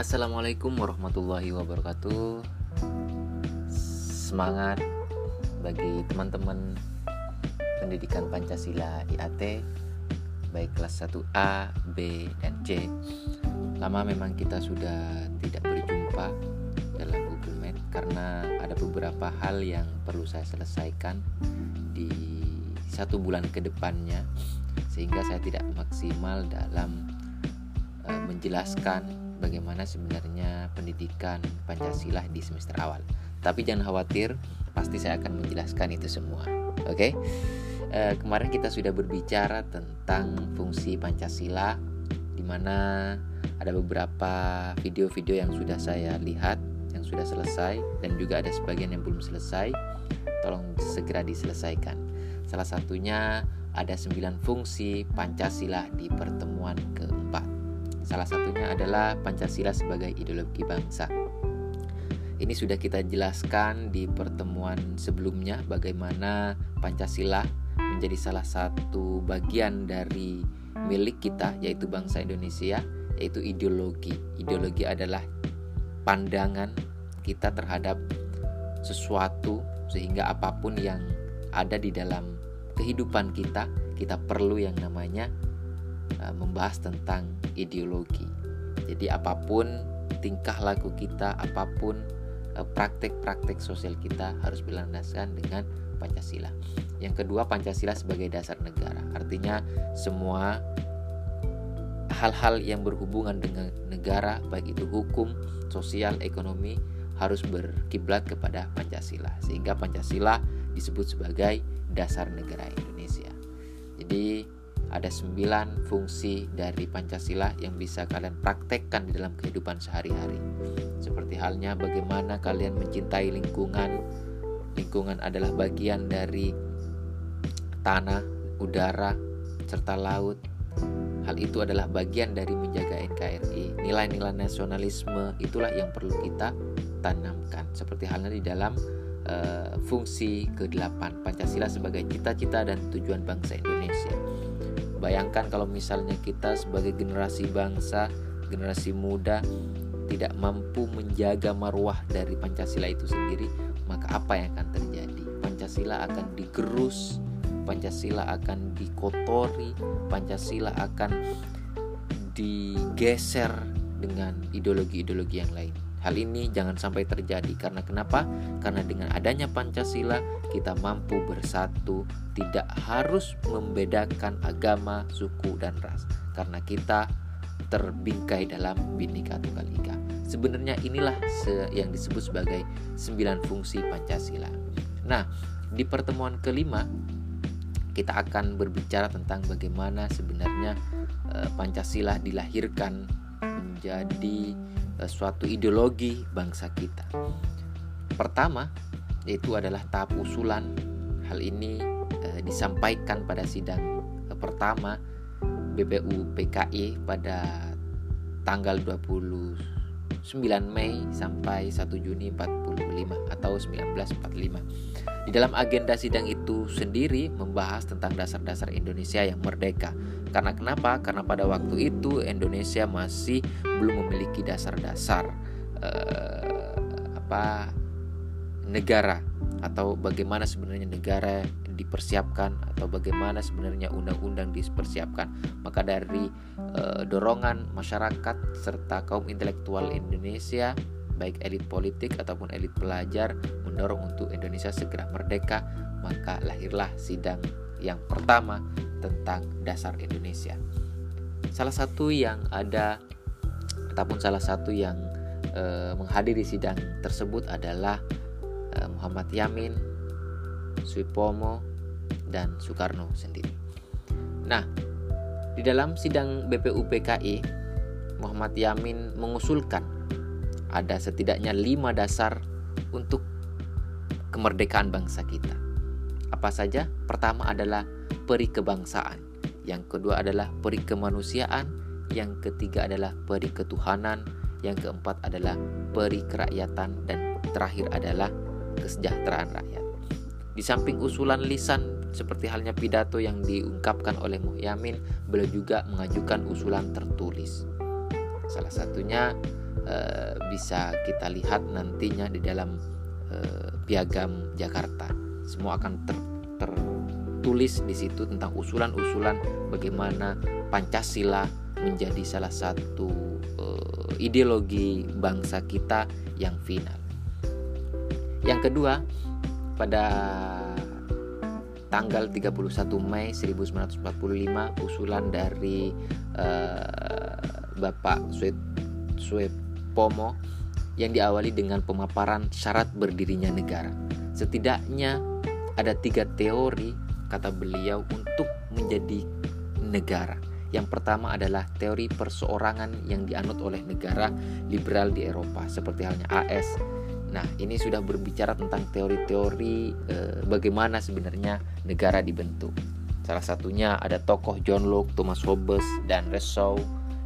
Assalamualaikum warahmatullahi wabarakatuh. Semangat bagi teman-teman pendidikan Pancasila di AT Baik kelas 1A, B, dan C. Lama memang kita sudah tidak berjumpa dalam Google Meet Karena ada beberapa hal yang perlu saya selesaikan di satu bulan ke depannya Sehingga saya tidak maksimal dalam uh, menjelaskan bagaimana sebenarnya pendidikan Pancasila di semester awal. Tapi jangan khawatir, pasti saya akan menjelaskan itu semua. Oke, okay? e, eh, kemarin kita sudah berbicara tentang fungsi Pancasila, di mana ada beberapa video-video yang sudah saya lihat, yang sudah selesai, dan juga ada sebagian yang belum selesai. Tolong segera diselesaikan. Salah satunya ada sembilan fungsi Pancasila di pertemuan keempat. Salah satunya adalah Pancasila sebagai ideologi bangsa. Ini sudah kita jelaskan di pertemuan sebelumnya bagaimana Pancasila menjadi salah satu bagian dari milik kita yaitu bangsa Indonesia yaitu ideologi. Ideologi adalah pandangan kita terhadap sesuatu sehingga apa pun yang ada di dalam kehidupan kita kita perlu yang namanya uh, membahas tentang ideologi. Jadi apa pun tingkah laku kita, apa pun eh, praktek-praktek sosial kita harus berlandaskan dengan Pancasila. Yang kedua, Pancasila sebagai dasar negara. Artinya semua hal-hal yang berhubungan dengan negara, baik itu hukum, sosial, ekonomi, harus berkiblat kepada Pancasila. Sehingga Pancasila disebut sebagai dasar negara Indonesia. Jadi ada sembilan fungsi dari Pancasila yang bisa kalian praktekkan di dalam kehidupan sehari-hari. Seperti halnya bagaimana kalian mencintai lingkungan. Lingkungan adalah bagian dari tanah, udara, serta laut. Hal itu adalah bagian dari menjaga NKRI. Nilai-nilai nasionalisme itulah yang perlu kita tanamkan. Seperti halnya di dalam uh, fungsi ke-8 Pancasila sebagai cita-cita dan tujuan bangsa Indonesia. Bayangkan kalau misalnya kita sebagai generasi bangsa, generasi muda tidak mampu menjaga marwah dari Pancasila itu sendiri, maka apa yang akan terjadi? Pancasila akan digerus, Pancasila akan dikotori, Pancasila akan digeser dengan ideologi-ideologi yang lain. Hal ini jangan sampai terjadi karena kenapa? Karena dengan adanya Pancasila kita mampu bersatu, tidak harus membedakan agama, suku dan ras. Karena kita terbingkai dalam Bhinneka Tunggal Ika. Sebenarnya inilah yang disebut sebagai sembilan fungsi Pancasila. Nah, di pertemuan kelima kita akan berbicara tentang bagaimana sebenarnya eh, Pancasila dilahirkan menjadi suatu ideologi bangsa kita. Pertama, yaitu adalah tahap usulan. Hal ini eh, disampaikan pada sidang eh, pertama BPU PKI pada tanggal 29 Mei sampai 1 Juni 45 atau 1945. Di dalam agenda sidang itu sendiri membahas tentang dasar-dasar Indonesia yang merdeka. Karena kenapa? Karena pada waktu itu Indonesia masih belum memiliki dasar-dasar eh, apa negara atau bagaimana sebenarnya negara dipersiapkan atau bagaimana sebenarnya undang-undang dipersiapkan. Maka dari eh, dorongan masyarakat serta kaum intelektual Indonesia baik elit politik ataupun elit pelajar mendorong untuk Indonesia segera merdeka, maka lahirlah sidang yang pertama tentang dasar Indonesia. Salah satu yang ada ataupun salah satu yang eh, menghadiri sidang tersebut adalah eh, Muhammad Yamin, Suipomo, dan Soekarno sendiri. Nah, di dalam sidang BPUPKI, Muhammad Yamin mengusulkan ada setidaknya lima dasar untuk kemerdekaan bangsa kita. Apa saja? Pertama adalah peri kebangsaan, yang kedua adalah peri kemanusiaan, yang ketiga adalah peri ketuhanan, yang keempat adalah peri kerakyatan, dan terakhir adalah kesejahteraan rakyat. Di samping usulan lisan seperti halnya pidato yang diungkapkan oleh Muhyamin, beliau juga mengajukan usulan tertulis. Salah satunya uh, bisa kita lihat nantinya di dalam uh, piagam Jakarta. Semua akan ter, tertulis di situ tentang usulan-usulan bagaimana Pancasila menjadi salah satu uh, ideologi bangsa kita yang final. Yang kedua, pada tanggal 31 Mei 1945 usulan dari uh, Bapak Swet Pomo yang diawali dengan pemaparan syarat berdirinya negara. Setidaknya ada tiga teori kata beliau untuk menjadi negara. Yang pertama adalah teori perseorangan yang dianut oleh negara liberal di Eropa seperti halnya AS, Nah, ini sudah berbicara tentang teori-teori e, bagaimana sebenarnya negara dibentuk. Salah satunya ada tokoh John Locke, Thomas Hobbes, dan Rousseau,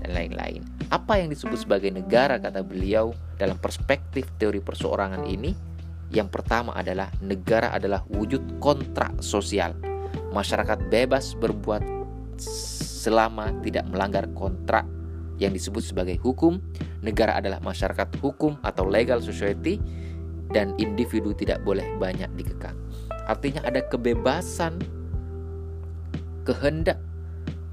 dan lain-lain. Apa yang disebut sebagai negara kata beliau dalam perspektif teori perseorangan ini? Yang pertama adalah negara adalah wujud kontrak sosial. Masyarakat bebas berbuat selama tidak melanggar kontrak yang disebut sebagai hukum negara adalah masyarakat hukum atau legal society dan individu tidak boleh banyak dikekang. Artinya ada kebebasan kehendak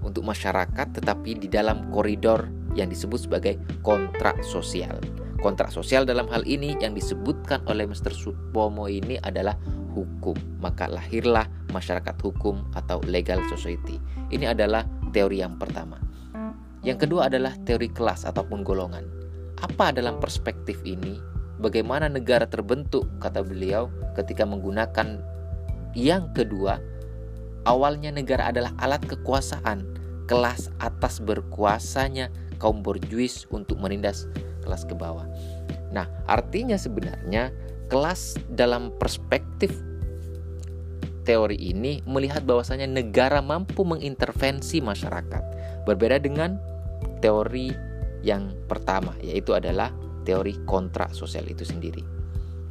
untuk masyarakat tetapi di dalam koridor yang disebut sebagai kontrak sosial. Kontrak sosial dalam hal ini yang disebutkan oleh Mr. Supomo ini adalah hukum. Maka lahirlah masyarakat hukum atau legal society. Ini adalah teori yang pertama. Yang kedua adalah teori kelas ataupun golongan. Apa dalam perspektif ini? Bagaimana negara terbentuk, kata beliau, ketika menggunakan yang kedua, awalnya negara adalah alat kekuasaan, kelas atas berkuasanya kaum borjuis untuk menindas kelas ke bawah. Nah, artinya sebenarnya kelas dalam perspektif teori ini melihat bahwasanya negara mampu mengintervensi masyarakat. Berbeda dengan teori yang pertama yaitu adalah teori kontrak sosial itu sendiri.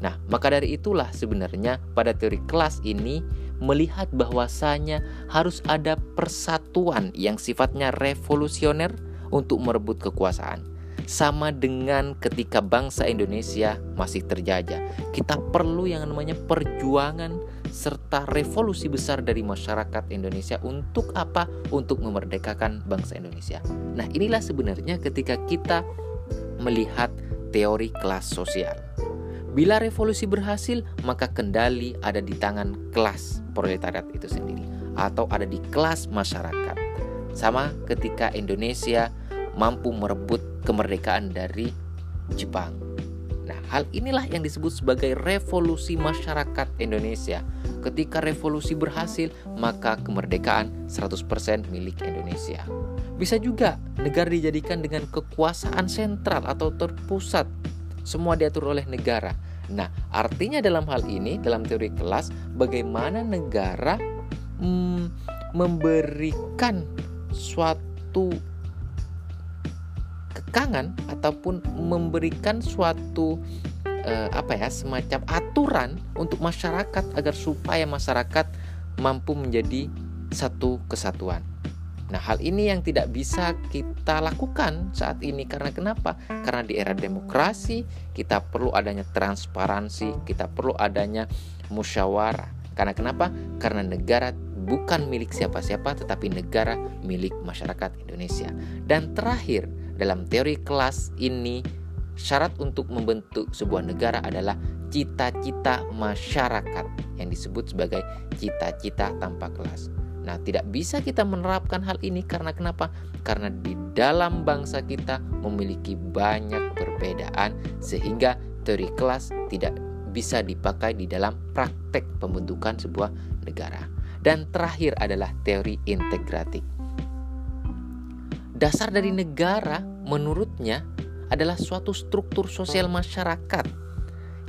Nah, maka dari itulah sebenarnya pada teori kelas ini melihat bahwasanya harus ada persatuan yang sifatnya revolusioner untuk merebut kekuasaan. Sama dengan ketika bangsa Indonesia masih terjajah, kita perlu yang namanya perjuangan serta revolusi besar dari masyarakat Indonesia untuk apa? Untuk memerdekakan bangsa Indonesia. Nah, inilah sebenarnya ketika kita melihat teori kelas sosial. Bila revolusi berhasil, maka kendali ada di tangan kelas proletariat itu sendiri atau ada di kelas masyarakat. Sama ketika Indonesia mampu merebut kemerdekaan dari Jepang. Nah, hal inilah yang disebut sebagai revolusi masyarakat Indonesia. Ketika revolusi berhasil, maka kemerdekaan 100% milik Indonesia. Bisa juga negara dijadikan dengan kekuasaan sentral atau terpusat. Semua diatur oleh negara. Nah, artinya dalam hal ini, dalam teori kelas, bagaimana negara hmm, memberikan suatu kekangan ataupun memberikan suatu eh, apa ya semacam aturan untuk masyarakat agar supaya masyarakat mampu menjadi satu kesatuan. Nah, hal ini yang tidak bisa kita lakukan saat ini karena kenapa? Karena di era demokrasi kita perlu adanya transparansi, kita perlu adanya musyawarah. Karena kenapa? Karena negara bukan milik siapa-siapa tetapi negara milik masyarakat Indonesia. Dan terakhir, dalam teori kelas ini, syarat untuk membentuk sebuah negara adalah cita-cita masyarakat yang disebut sebagai cita-cita tanpa kelas. Nah, tidak bisa kita menerapkan hal ini karena kenapa? Karena di dalam bangsa kita memiliki banyak perbedaan sehingga teori kelas tidak bisa dipakai di dalam praktek pembentukan sebuah negara. Dan terakhir adalah teori integratif. Dasar dari negara menurutnya adalah suatu struktur sosial masyarakat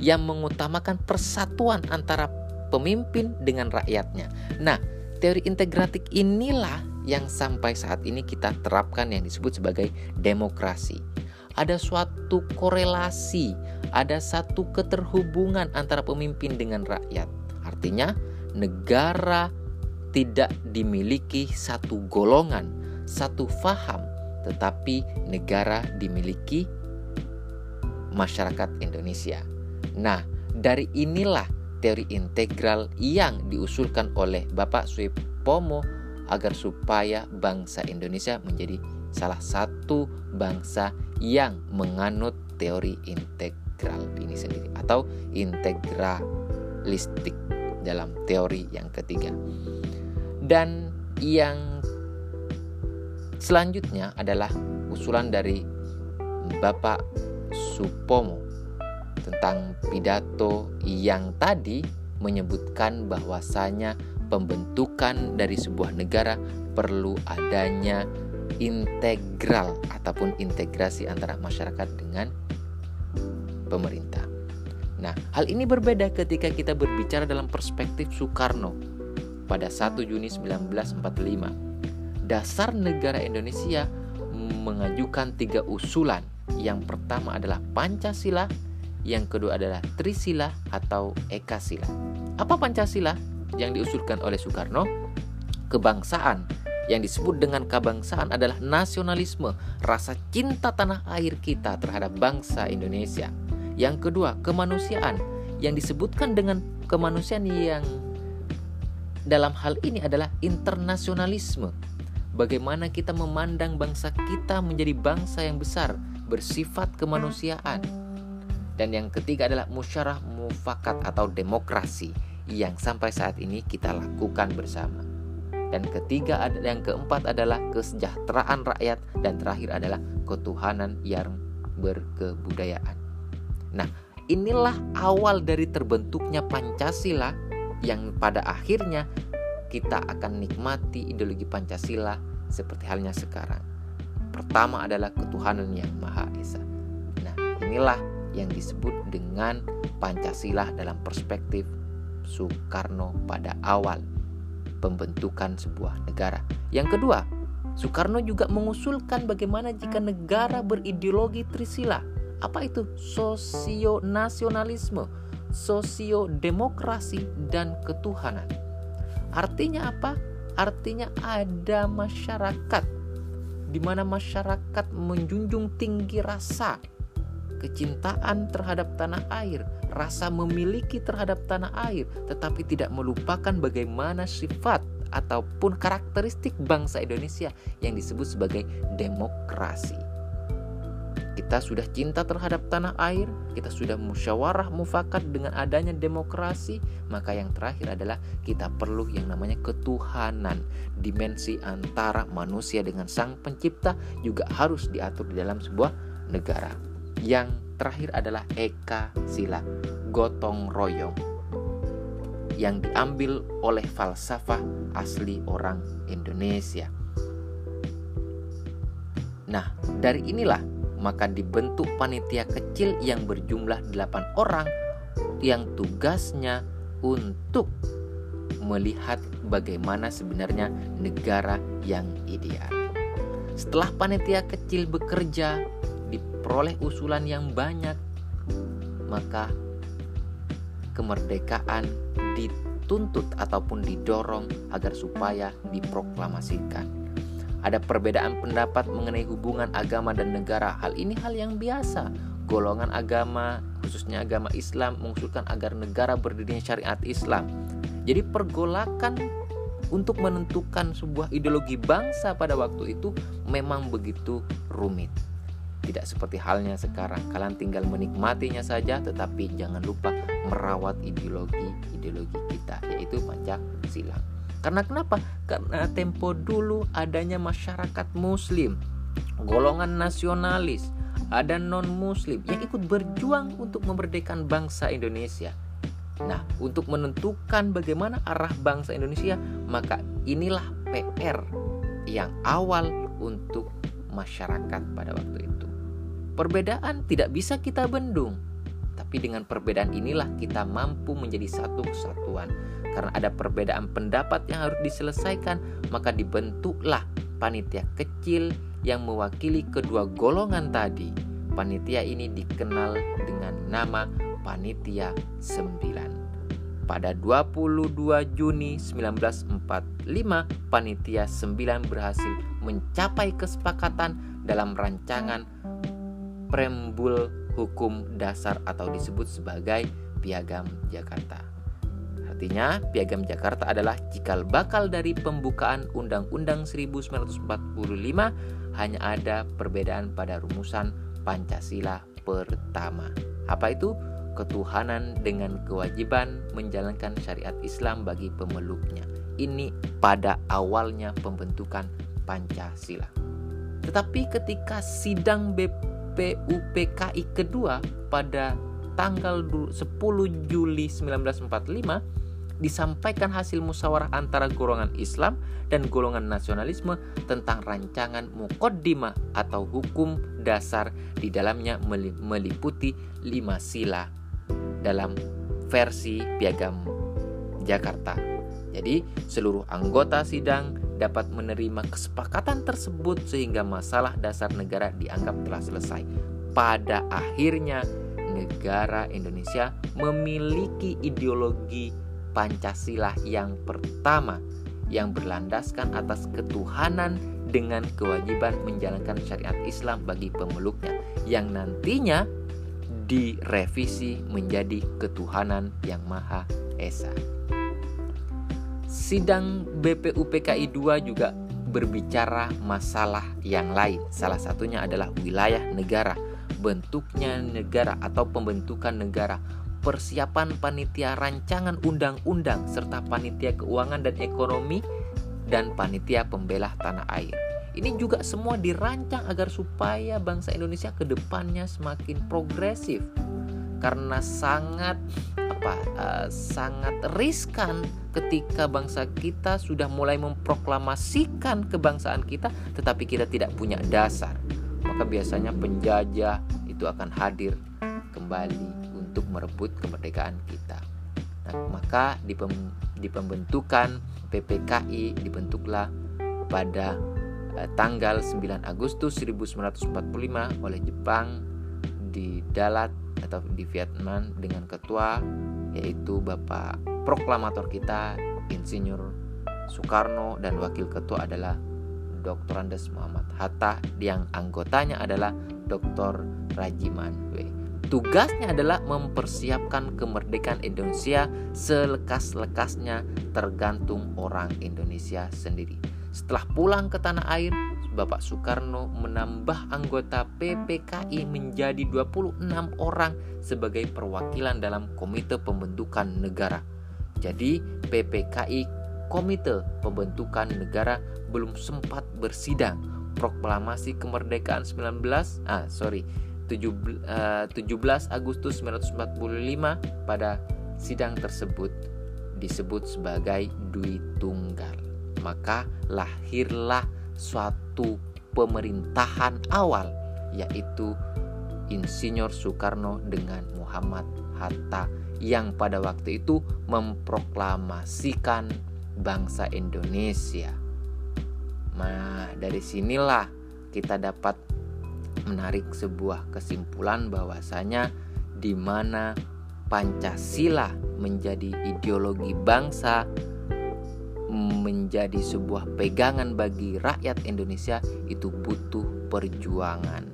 yang mengutamakan persatuan antara pemimpin dengan rakyatnya. Nah, teori integratif inilah yang sampai saat ini kita terapkan yang disebut sebagai demokrasi. Ada suatu korelasi, ada satu keterhubungan antara pemimpin dengan rakyat. Artinya, negara tidak dimiliki satu golongan satu faham, tetapi negara dimiliki masyarakat Indonesia. Nah, dari inilah teori integral yang diusulkan oleh Bapak Suipomo agar supaya bangsa Indonesia menjadi salah satu bangsa yang menganut teori integral ini sendiri atau integralistik dalam teori yang ketiga. Dan yang selanjutnya adalah usulan dari Bapak Supomo tentang pidato yang tadi menyebutkan bahwasanya pembentukan dari sebuah negara perlu adanya integral ataupun integrasi antara masyarakat dengan pemerintah. Nah, hal ini berbeda ketika kita berbicara dalam perspektif Soekarno pada 1 Juni 1945. Dasar negara Indonesia mengajukan tiga usulan. Yang pertama adalah Pancasila, yang kedua adalah Trisila atau Ekasila. Apa Pancasila yang diusulkan oleh Soekarno? Kebangsaan yang disebut dengan kebangsaan adalah nasionalisme, rasa cinta tanah air kita terhadap bangsa Indonesia. Yang kedua, kemanusiaan yang disebutkan dengan kemanusiaan yang dalam hal ini adalah internasionalisme. Bagaimana kita memandang bangsa kita menjadi bangsa yang besar, bersifat kemanusiaan. Dan yang ketiga adalah musyarah mufakat atau demokrasi yang sampai saat ini kita lakukan bersama. Dan ketiga yang keempat adalah kesejahteraan rakyat dan terakhir adalah ketuhanan yang berkebudayaan. Nah, inilah awal dari terbentuknya Pancasila yang pada akhirnya kita akan nikmati ideologi Pancasila seperti halnya sekarang. Pertama adalah ketuhanan yang Maha Esa. Nah, inilah yang disebut dengan Pancasila dalam perspektif Soekarno pada awal pembentukan sebuah negara. Yang kedua, Soekarno juga mengusulkan bagaimana jika negara berideologi Trisila apa itu? Sosio-nasionalisme, sosio-demokrasi, dan ketuhanan. Artinya apa? Artinya ada masyarakat di mana masyarakat menjunjung tinggi rasa kecintaan terhadap tanah air, rasa memiliki terhadap tanah air, tetapi tidak melupakan bagaimana sifat ataupun karakteristik bangsa Indonesia yang disebut sebagai demokrasi kita sudah cinta terhadap tanah air, kita sudah musyawarah mufakat dengan adanya demokrasi, maka yang terakhir adalah kita perlu yang namanya ketuhanan. Dimensi antara manusia dengan sang pencipta juga harus diatur di dalam sebuah negara. Yang terakhir adalah Eka Sila, gotong royong yang diambil oleh falsafah asli orang Indonesia. Nah, dari inilah maka dibentuk panitia kecil yang berjumlah 8 orang yang tugasnya untuk melihat bagaimana sebenarnya negara yang ideal. Setelah panitia kecil bekerja, diperoleh usulan yang banyak, maka kemerdekaan dituntut ataupun didorong agar supaya diproklamasikan ada perbedaan pendapat mengenai hubungan agama dan negara. Hal ini hal yang biasa. Golongan agama, khususnya agama Islam, mengusulkan agar negara berdirinya syariat Islam. Jadi pergolakan untuk menentukan sebuah ideologi bangsa pada waktu itu memang begitu rumit. Tidak seperti halnya sekarang, kalian tinggal menikmatinya saja, tetapi jangan lupa merawat ideologi-ideologi kita, yaitu Pancasila. Karena kenapa? Karena tempo dulu adanya masyarakat muslim, golongan nasionalis, ada non-muslim yang ikut berjuang untuk memerdekakan bangsa Indonesia. Nah, untuk menentukan bagaimana arah bangsa Indonesia, maka inilah PR yang awal untuk masyarakat pada waktu itu. Perbedaan tidak bisa kita bendung, tapi dengan perbedaan inilah kita mampu menjadi satu kesatuan karena ada perbedaan pendapat yang harus diselesaikan, maka dibentuklah panitia kecil yang mewakili kedua golongan tadi. Panitia ini dikenal dengan nama Panitia 9. Pada 22 Juni 1945, Panitia 9 berhasil mencapai kesepakatan dalam rancangan Prembul hukum dasar atau disebut sebagai Piagam Jakarta. Artinya, Piagam Jakarta adalah cikal bakal dari pembukaan Undang-Undang 1945 hanya ada perbedaan pada rumusan Pancasila pertama. Apa itu? Ketuhanan dengan kewajiban menjalankan syariat Islam bagi pemeluknya. Ini pada awalnya pembentukan Pancasila. Tetapi ketika sidang BPUPKI kedua pada tanggal 10 Juli 1945 disampaikan hasil musyawarah antara golongan Islam dan golongan nasionalisme tentang rancangan mukoddimah atau hukum dasar di dalamnya meliputi lima sila dalam versi piagam Jakarta. Jadi, seluruh anggota sidang dapat menerima kesepakatan tersebut sehingga masalah dasar negara dianggap telah selesai. Pada akhirnya, negara Indonesia memiliki ideologi Pancasila yang pertama yang berlandaskan atas ketuhanan dengan kewajiban menjalankan syariat Islam bagi pemeluknya yang nantinya direvisi menjadi ketuhanan yang Maha Esa. Sidang BPUPKI 2 juga berbicara masalah yang lain. Salah satunya adalah wilayah negara, bentuknya negara atau pembentukan negara, persiapan panitia rancangan undang-undang serta panitia keuangan dan ekonomi dan panitia pembelah tanah air. Ini juga semua dirancang agar supaya bangsa Indonesia ke depannya semakin progresif. Karena sangat apa uh, sangat riskan ketika bangsa kita sudah mulai memproklamasikan kebangsaan kita tetapi kita tidak punya dasar. Maka biasanya penjajah itu akan hadir kembali untuk merebut kemerdekaan kita. Nah, maka di, pem, di pembentukan PPKI dibentuklah pada eh, tanggal 9 Agustus 1945 oleh Jepang di Dalat atau di Vietnam dengan ketua yaitu Bapak proklamator kita Insinyur Soekarno dan wakil ketua adalah Dr. Andes Muhammad Hatta yang anggotanya adalah Dr. Rajiman W. Tugasnya adalah mempersiapkan kemerdekaan Indonesia selekas-lekasnya tergantung orang Indonesia sendiri. Setelah pulang ke tanah air, Bapak Soekarno menambah anggota PPKI menjadi 26 orang sebagai perwakilan dalam Komite Pembentukan Negara. Jadi PPKI Komite Pembentukan Negara belum sempat bersidang. Proklamasi kemerdekaan 19 ah sorry 17 eh, Agustus 1945 pada sidang tersebut disebut sebagai Dwi Tunggal. Maka lahirlah suatu pemerintahan awal yaitu Insinyur Soekarno dengan Muhammad Hatta yang pada waktu itu memproklamasikan bangsa Indonesia. Nah, dari sinilah kita dapat menarik sebuah kesimpulan bahwasanya di mana Pancasila menjadi ideologi bangsa menjadi sebuah pegangan bagi rakyat Indonesia itu butuh perjuangan.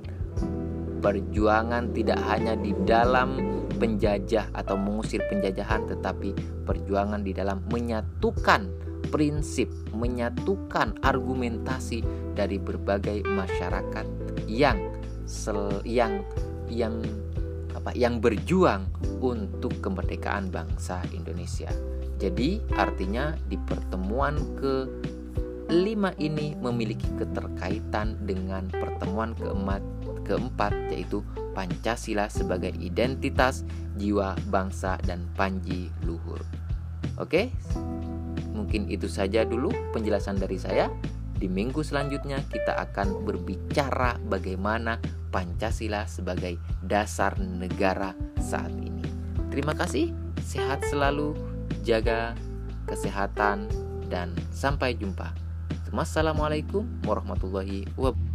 Perjuangan tidak hanya di dalam penjajah atau mengusir penjajahan tetapi perjuangan di dalam menyatukan prinsip, menyatukan argumentasi dari berbagai masyarakat yang sel, yang yang apa yang berjuang untuk kemerdekaan bangsa Indonesia. Jadi artinya di pertemuan ke lima ini memiliki keterkaitan dengan pertemuan keempat keempat yaitu Pancasila sebagai identitas jiwa bangsa dan panji luhur. Oke, mungkin itu saja dulu penjelasan dari saya. Di minggu selanjutnya kita akan berbicara bagaimana Pancasila sebagai dasar negara saat ini. Terima kasih, sehat selalu, jaga kesehatan dan sampai jumpa. Wassalamualaikum warahmatullahi wabarakatuh.